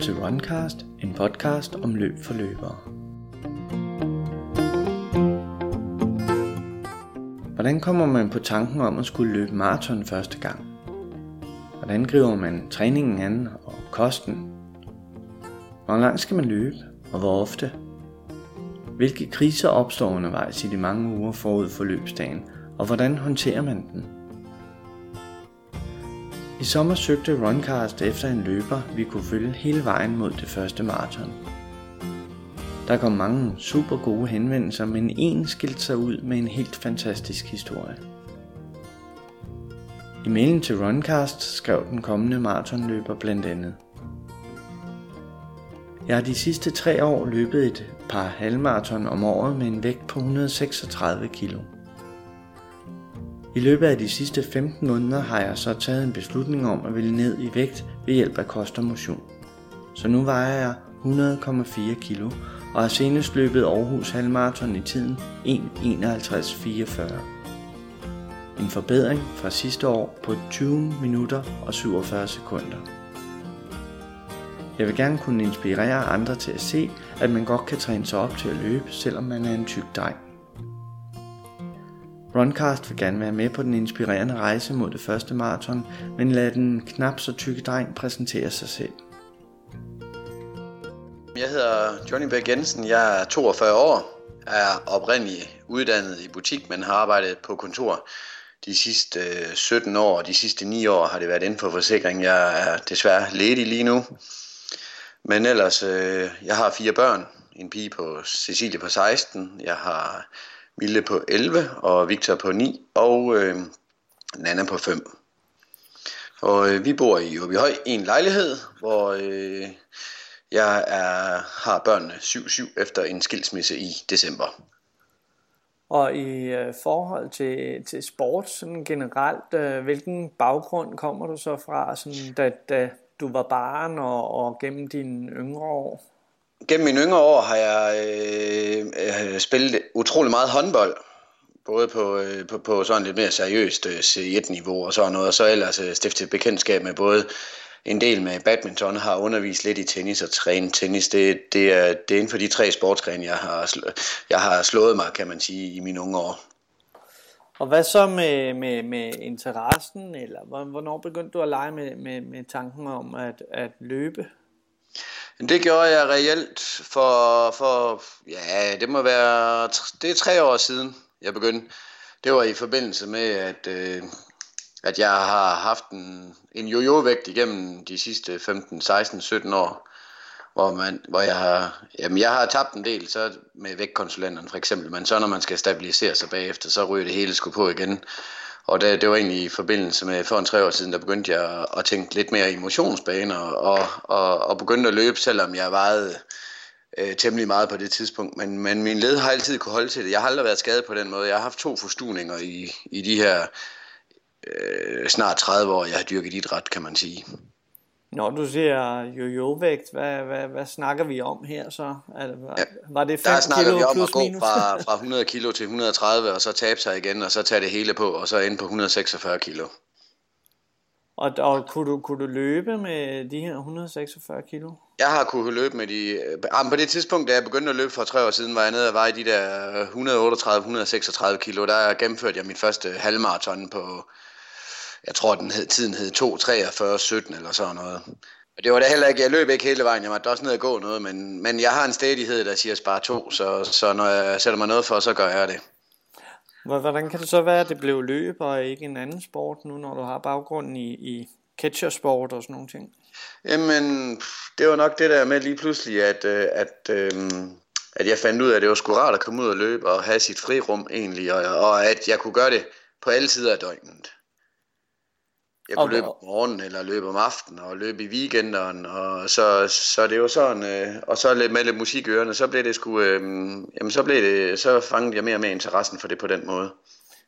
til Runcast, en podcast om løb for løbere. Hvordan kommer man på tanken om at skulle løbe maraton første gang? Hvordan griber man træningen an og kosten? Hvor langt skal man løbe, og hvor ofte? Hvilke kriser opstår undervejs i de mange uger forud for løbsdagen, og hvordan håndterer man den? I sommer søgte Runcast efter en løber, vi kunne følge hele vejen mod det første maraton. Der kom mange super gode henvendelser, men en skilte sig ud med en helt fantastisk historie. I mailen til Runcast skrev den kommende maratonløber blandt andet. Jeg har de sidste tre år løbet et par halvmaraton om året med en vægt på 136 kg. I løbet af de sidste 15 måneder har jeg så taget en beslutning om at ville ned i vægt ved hjælp af kost og motion. Så nu vejer jeg 100,4 kilo og har senest løbet Aarhus Halvmarathon i tiden 1.51.44. En forbedring fra sidste år på 20 minutter og 47 sekunder. Jeg vil gerne kunne inspirere andre til at se, at man godt kan træne sig op til at løbe, selvom man er en tyk dreng. Runcast vil gerne være med på den inspirerende rejse mod det første maraton, men lad den knap så tykke dreng præsentere sig selv. Jeg hedder Johnny Bæk Jensen, jeg er 42 år, er oprindeligt uddannet i butik, men har arbejdet på kontor de sidste øh, 17 år, og de sidste 9 år har det været inden for forsikring. Jeg er desværre ledig lige nu. Men ellers, øh, jeg har fire børn. En pige på Cecilie på 16, jeg har Mille på 11 og Victor på 9 og øh, Nana på 5. Og øh, vi bor i Åbyhøj i en lejlighed, hvor øh, jeg er, har børnene 7-7 efter en skilsmisse i december. Og i øh, forhold til, til sport sådan generelt, øh, hvilken baggrund kommer du så fra, sådan, da, da du var barn og, og gennem dine yngre år? Gennem mine yngre år har jeg øh, øh, spillet utrolig meget håndbold. Både på, øh, på, på sådan lidt mere seriøst øh, C1-niveau og sådan noget. Og så ellers øh, stiftet bekendtskab med både en del med badminton, har undervist lidt i tennis og trænet tennis. Det, det, er, det er inden for de tre sportsgrene, jeg har, jeg har slået mig, kan man sige, i mine unge år. Og hvad så med, med, med interessen, eller hvornår begyndte du at lege med, med, med tanken om at, at løbe? Det gjorde jeg reelt for, for, ja, det må være, det er tre år siden, jeg begyndte. Det var i forbindelse med, at, øh, at jeg har haft en, en jojo-vægt igennem de sidste 15, 16, 17 år, hvor, man, hvor jeg har, jamen jeg har tabt en del så med vægtkonsulenterne for eksempel, men så når man skal stabilisere sig bagefter, så ryger det hele sgu på igen. Og det, det var egentlig i forbindelse med, for en tre år siden, der begyndte jeg at tænke lidt mere i motionsbaner, og, og, og begyndte at løbe, selvom jeg vejede øh, temmelig meget på det tidspunkt. Men, men min led har altid kunne holde til det. Jeg har aldrig været skadet på den måde. Jeg har haft to forstuninger i, i de her øh, snart 30 år, jeg har dyrket idræt, kan man sige. Når du siger jojo-vægt, hvad, hvad, hvad snakker vi om her så? Altså, var, var det 5 der snakker kilo vi om at gå minus? fra, fra 100 kilo til 130, og så tabe sig igen, og så tage det hele på, og så ind på 146 kilo. Og, og kunne, du, kunne du løbe med de her 146 kilo? Jeg har kunnet løbe med de... Øh, på det tidspunkt, da jeg begyndte at løbe for tre år siden, var jeg nede og var i de der 138-136 kilo. Der gennemførte jeg mit første halvmarathon på jeg tror, den hed, tiden hed 2.43.17 eller sådan noget. Og det var da heller ikke, jeg løb ikke hele vejen, jeg måtte også ned og gå noget, men, men jeg har en stedighed, der siger bare to, så, så når jeg sætter mig noget for, så gør jeg det. Hvordan kan det så være, at det blev løb og ikke en anden sport nu, når du har baggrunden i, i catchersport og sådan nogle ting? Jamen, det var nok det der med lige pludselig, at, øh, at, øhm, at jeg fandt ud af, at det var sgu rart at komme ud og løbe og have sit frirum egentlig, og, og at jeg kunne gøre det på alle sider af døgnet. Jeg kunne okay. løbe om morgenen, eller løbe om aftenen, og løbe i weekenderen, og så, så det var sådan, øh, og så lidt med lidt musik i ørerne, så blev det sgu, øh, jamen så blev det, så fangede jeg mere og mere interessen for det på den måde.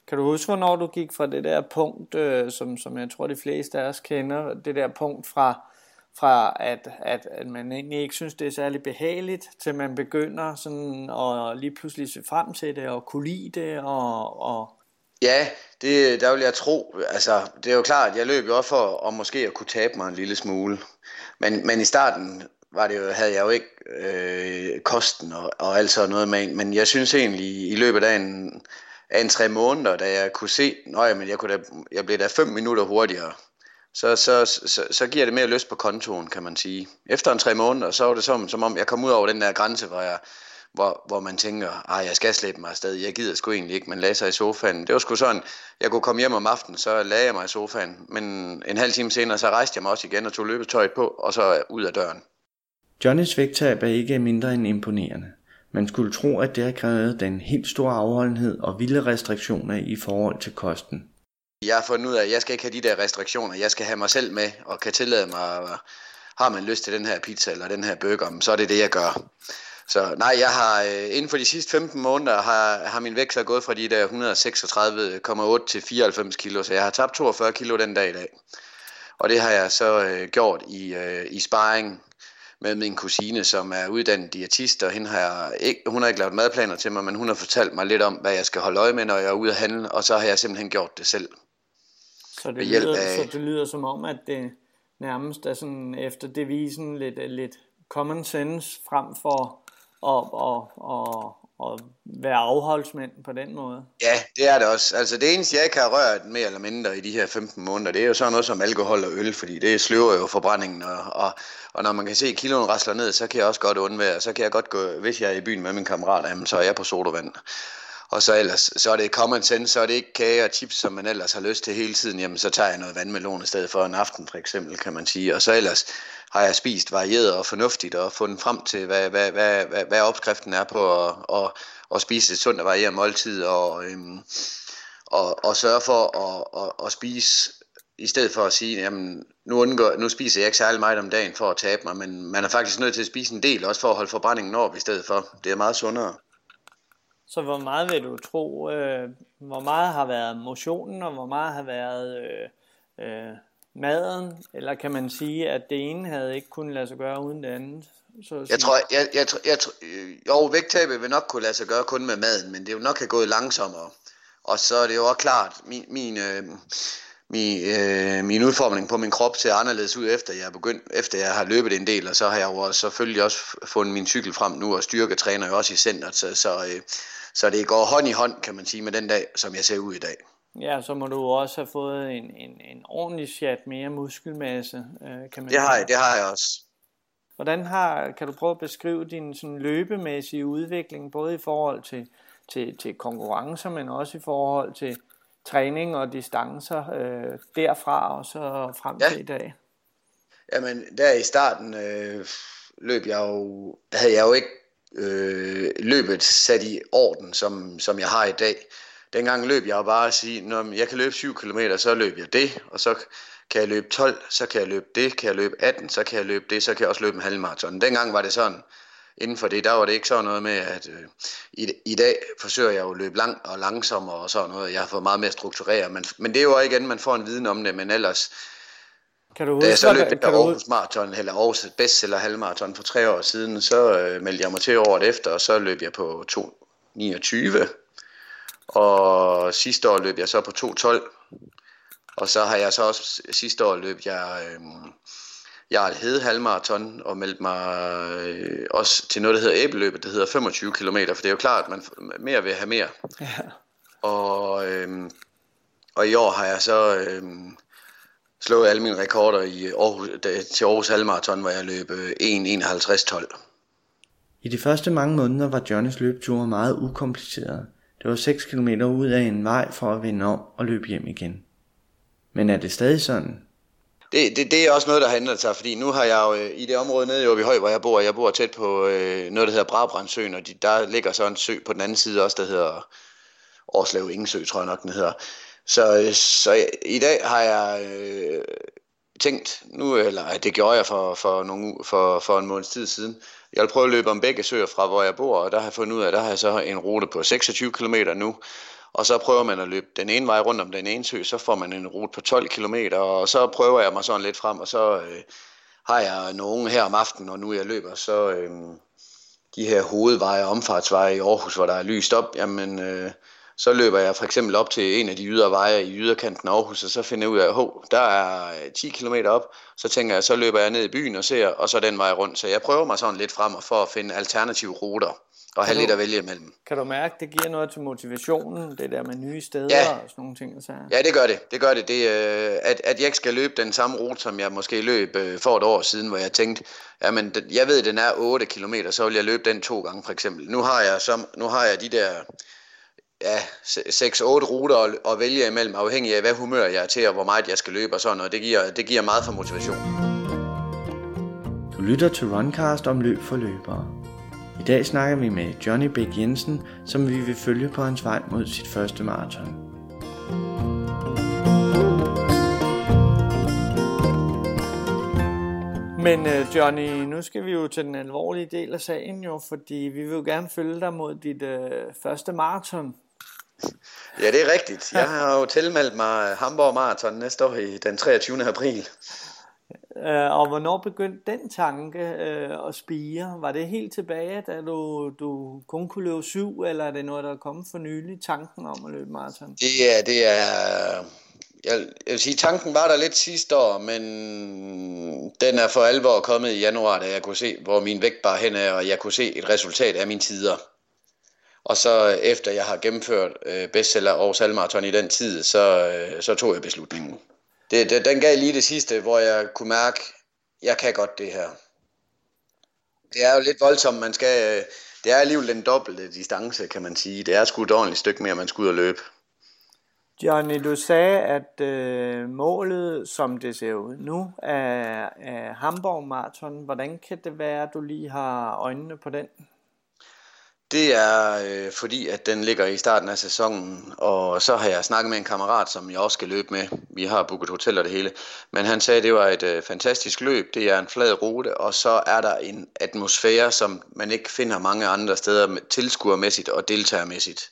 Kan du huske, hvornår du gik fra det der punkt, øh, som, som jeg tror de fleste af os kender, det der punkt fra, fra at, at, at man egentlig ikke synes, det er særlig behageligt, til man begynder sådan at lige pludselig se frem til det, og kunne lide det, og, og Ja, det, der vil jeg tro. Altså, det er jo klart, at jeg løb jo også for og måske at kunne tabe mig en lille smule. Men, men i starten var det jo, havde jeg jo ikke øh, kosten og, og alt sådan noget med, men jeg synes egentlig i løbet af en, af en tre måneder, da jeg kunne se, at men jeg, kunne da, jeg blev da fem minutter hurtigere, så, så, så, så giver det mere lyst på kontoen, kan man sige. Efter en tre måneder, så var det som, som om, jeg kom ud over den der grænse, hvor, jeg, hvor, hvor man tænker, at jeg skal slæbe mig afsted, jeg gider sgu egentlig ikke, men lagde sig i sofaen. Det var sgu sådan, jeg kunne komme hjem om aftenen, så lagde jeg mig i sofaen, men en halv time senere, så rejste jeg mig også igen og tog løbetøjet på, og så ud af døren. Johnnys vægttab er ikke mindre end imponerende. Man skulle tro, at det har krævet den helt store afholdenhed og vilde restriktioner i forhold til kosten. Jeg har fundet ud af, at jeg skal ikke have de der restriktioner. Jeg skal have mig selv med og kan tillade mig, har man lyst til den her pizza eller den her burger, så er det det, jeg gør. Så nej, jeg har øh, inden for de sidste 15 måneder har, har min vægt så gået fra de der 136,8 til 94 kilo, så jeg har tabt 42 kilo den dag i dag. Og det har jeg så øh, gjort i, øh, i sparring med min kusine, som er uddannet diætist, og hende har jeg ikke, hun har ikke lavet madplaner til mig, men hun har fortalt mig lidt om, hvad jeg skal holde øje med, når jeg er ude at handle, og så har jeg simpelthen gjort det selv. Så det, lyder, af... så det lyder som om, at det nærmest er sådan efter devisen lidt, lidt common sense frem for og, og, og, at være afholdsmænd på den måde. Ja, det er det også. Altså det eneste, jeg ikke har rørt mere eller mindre i de her 15 måneder, det er jo sådan noget som alkohol og øl, fordi det sløver jo forbrændingen, og, og, og når man kan se, at kiloen rasler ned, så kan jeg også godt undvære, så kan jeg godt gå, hvis jeg er i byen med min kammerat, jamen, så er jeg på sodavand. Og så ellers, så er det common sense, så er det ikke kage og chips, som man ellers har lyst til hele tiden. Jamen, så tager jeg noget vandmelon i stedet for en aften, for eksempel, kan man sige. Og så ellers har jeg spist varieret og fornuftigt og fundet frem til, hvad, hvad, hvad, hvad, hvad opskriften er på at, at, at spise et sundt og varieret måltid og, øhm, og, og sørge for at, at, at spise i stedet for at sige, jamen, nu, undgår, nu spiser jeg ikke særlig meget om dagen for at tabe mig, men man er faktisk nødt til at spise en del, også for at holde forbrændingen op i stedet for. Det er meget sundere. Så hvor meget vil du tro, øh, hvor meget har været motionen, og hvor meget har været øh, øh, maden? Eller kan man sige, at det ene havde ikke kunnet lade sig gøre uden det andet? Så jeg tror, jeg, jeg, jeg, jo, vægttabet vil nok kunne lade sig gøre kun med maden, men det vil nok have gået langsommere. Og så er det jo også klart, min, min, øh, min, øh, min udformning på min krop ser anderledes ud, efter jeg, er begyndt, efter jeg har løbet en del, og så har jeg jo selvfølgelig også fundet min cykel frem nu, og styrketræner jo også i centret, så, så, øh, så det går hånd i hånd, kan man sige, med den dag, som jeg ser ud i dag. Ja, så må du også have fået en, en, en ordentlig chat mere muskelmasse, øh, kan man Det har jeg, det har jeg også. Hvordan har, kan du prøve at beskrive din sådan løbemæssige udvikling, både i forhold til, til, til konkurrencer, men også i forhold til træning og distancer øh, derfra og så frem ja. til i dag? Jamen, der i starten øh, løb jeg jo, havde jeg jo ikke øh, løbet sat i orden, som, som jeg har i dag. Dengang løb jeg bare at sige, når jeg kan løbe 7 km, så løb jeg det, og så kan jeg løbe 12, så kan jeg løbe det, kan jeg løbe 18, så kan jeg løbe det, så kan jeg også løbe en halvmarathon. Dengang var det sådan, inden for det, der var det ikke sådan noget med, at øh, i, i dag forsøger jeg jo at løbe langt og langsommere og sådan noget. Jeg har fået meget mere struktureret, men, men det er jo igen, man får en viden om det, men ellers, kan du huske, da jeg så løb det der Aarhus Marathon, eller Aarhus bestseller halvmarathon for tre år siden, så øh, meldte jeg mig til året efter, og så løb jeg på 2.29. Og sidste år løb jeg så på 2.12. Og så har jeg så også sidste år løb jeg øh, Jarl Hede halvmarathon og meldte mig øh, også til noget, der hedder æbeløbet, der hedder 25 km, for det er jo klart, at man mere vil have mere. Ja. Og, øh, og i år har jeg så øh, slået alle mine rekorder i Aarhus, til Aarhus halvmarathon, hvor jeg løb 1.51.12. Øh, I de første mange måneder var Johnnys løbeture meget ukompliceret. Det var 6 km ud af en vej for at vende om og løbe hjem igen. Men er det stadig sådan? Det, det, det er også noget, der har ændret sig, fordi nu har jeg jo øh, i det område nede i Åbihøj, hvor jeg bor, jeg bor tæt på øh, noget, der hedder Brabrandsøen, og de, der ligger så en sø på den anden side også, der hedder Årslev Ingesø, tror jeg nok, den hedder. Så, øh, så i dag har jeg øh, tænkt, nu, eller det gjorde jeg for, for, nogle, for, for en måneds tid siden, jeg vil prøve at løbe om begge søer fra, hvor jeg bor, og der har jeg fundet ud af, at der har jeg så en rute på 26 km nu, og så prøver man at løbe den ene vej rundt om den ene sø, så får man en rute på 12 km, og så prøver jeg mig sådan lidt frem, og så øh, har jeg nogen her om aftenen, og nu jeg løber, så øh, de her hovedveje og omfartsveje i Aarhus, hvor der er lyst op, jamen øh, så løber jeg for eksempel op til en af de ydre veje i yderkanten af Aarhus, og så finder jeg ud af, at der er 10 km op. Så tænker jeg, så løber jeg ned i byen og ser, og så den vej rundt. Så jeg prøver mig sådan lidt frem for at finde alternative ruter og have lidt at vælge imellem. Kan du mærke, det giver noget til motivationen, det der med nye steder ja. og sådan nogle ting? Så... Ja, det gør det. Det gør det. det øh, at, at jeg ikke skal løbe den samme rute, som jeg måske løb øh, for et år siden, hvor jeg tænkte, jamen, jeg ved, den er 8 km, så vil jeg løbe den to gange for eksempel. Nu har jeg, som, nu har jeg de der ja, 6-8 ruter at, at vælge imellem, afhængig af, hvad humør jeg er til, og hvor meget jeg skal løbe og sådan noget. Det giver, det giver meget for motivation. Du lytter til Runcast om løb for løbere. I dag snakker vi med Johnny Bæk Jensen, som vi vil følge på hans vej mod sit første maraton. Men uh, Johnny, nu skal vi jo til den alvorlige del af sagen jo, fordi vi vil jo gerne følge dig mod dit uh, første maraton. Ja, det er rigtigt. Jeg har jo tilmeldt mig Hamburg Marathon næste år i den 23. april. Uh, og hvornår begyndte den tanke uh, at spire? Var det helt tilbage, da du, du kun kunne løbe syv, eller er det noget, der er kommet for nylig, tanken om at løbe maraton? Det er, det er jeg, jeg vil sige, tanken var der lidt sidste år, men den er for alvor kommet i januar, da jeg kunne se, hvor min vægt bare hen er, og jeg kunne se et resultat af mine tider. Og så øh, efter jeg har gennemført øh, bestseller og salmarathon i den tid, så, øh, så tog jeg beslutningen. Det, det, den gav lige det sidste, hvor jeg kunne mærke, jeg kan godt det her. Det er jo lidt voldsomt, man skal, øh, det er alligevel den dobbelte distance, kan man sige. Det er sgu et ordentligt stykke mere, man skal ud og løbe. Johnny, du sagde, at øh, målet, som det ser ud nu, er, er Hamburg Marathon. Hvordan kan det være, at du lige har øjnene på den? Det er øh, fordi, at den ligger i starten af sæsonen, og så har jeg snakket med en kammerat, som jeg også skal løbe med. Vi har booket hotel og det hele. Men han sagde, at det var et øh, fantastisk løb. Det er en flad rute, og så er der en atmosfære, som man ikke finder mange andre steder tilskuermæssigt og deltagermæssigt.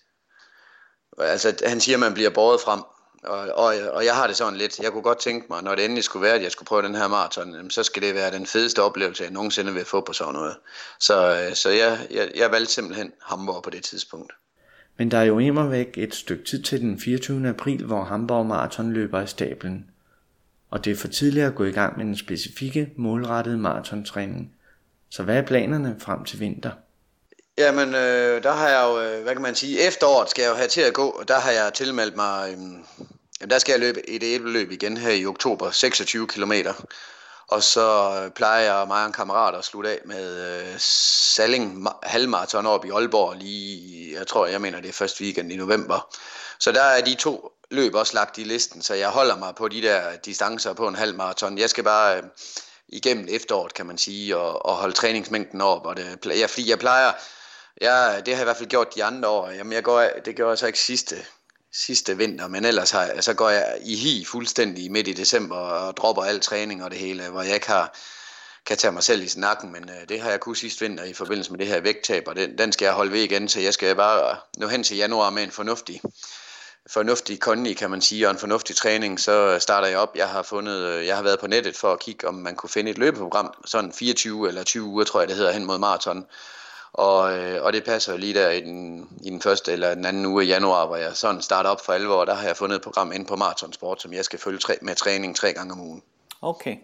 Altså, han siger, at man bliver båret frem. Og, og, og jeg har det sådan lidt, jeg kunne godt tænke mig, når det endelig skulle være, at jeg skulle prøve den her maraton, så skal det være den fedeste oplevelse, jeg nogensinde vil få på sådan noget. Så, øh, så jeg, jeg, jeg valgte simpelthen Hamburg på det tidspunkt. Men der er jo immer væk et stykke tid til den 24. april, hvor Hamburg Marathon løber i stablen. Og det er for tidligt at gå i gang med den specifikke, målrettede maratontræning. Så hvad er planerne frem til vinter? Jamen, øh, der har jeg jo, øh, hvad kan man sige, efteråret skal jeg jo have til at gå, og der har jeg tilmeldt mig, øh, jamen der skal jeg løbe et æbleløb igen her i oktober, 26 km. Og så øh, plejer jeg og mig og en kammerat at slutte af med øh, Salling halvmarathon op i Aalborg lige, jeg tror, jeg mener det er første weekend i november. Så der er de to løb også lagt i listen, så jeg holder mig på de der distancer på en halvmarathon. Jeg skal bare øh, igennem efteråret, kan man sige, og, og holde træningsmængden op. Og det, jeg, fordi jeg plejer, Ja, det har jeg i hvert fald gjort de andre år. Jamen, jeg går, det gjorde jeg så ikke sidste, sidste vinter, men ellers har, så går jeg i hi fuldstændig midt i december og dropper al træning og det hele, hvor jeg ikke har, kan tage mig selv i snakken, men øh, det har jeg kun sidste vinter i forbindelse med det her vægttab, og den, den skal jeg holde ved igen, så jeg skal bare nå hen til januar med en fornuftig, fornuftig kondi, kan man sige, og en fornuftig træning, så starter jeg op. Jeg har fundet, øh, jeg har været på nettet for at kigge, om man kunne finde et løbeprogram, sådan 24 eller 20 uger, tror jeg det hedder, hen mod maraton, og, øh, og det passer jo lige der i den, i den første eller den anden uge i januar, hvor jeg sådan starter op for alvor. Der har jeg fundet et program ind på Marathon Sport, som jeg skal følge tre, med træning tre gange om ugen. Okay.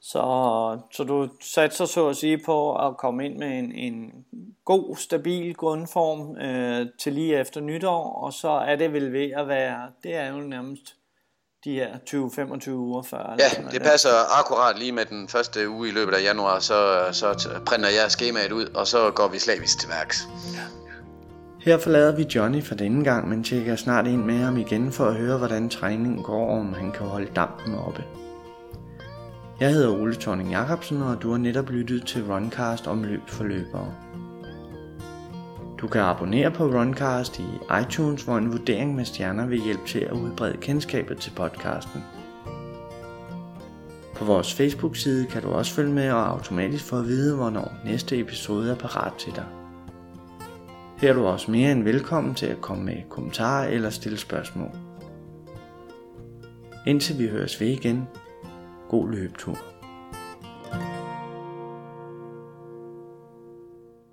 Så, så du satser så at sige på at komme ind med en, en god, stabil grundform øh, til lige efter nytår, og så er det vel ved at være, det er jo nærmest de her 20-25 uger før. Ja, det passer akkurat lige med den første uge i løbet af januar, så, så printer jeg skemaet ud, og så går vi slavisk til værks. Ja. Her forlader vi Johnny for denne gang, men tjekker snart ind med ham igen for at høre, hvordan træningen går, om han kan holde dampen oppe. Jeg hedder Ole Thorning Jacobsen, og du har netop lyttet til Runcast om løb for løbere. Du kan abonnere på Runcast i iTunes, hvor en vurdering med stjerner vil hjælpe til at udbrede kendskabet til podcasten. På vores Facebook-side kan du også følge med og automatisk få at vide, hvornår næste episode er parat til dig. Her er du også mere end velkommen til at komme med kommentarer eller stille spørgsmål. Indtil vi høres ved igen, god løbetur.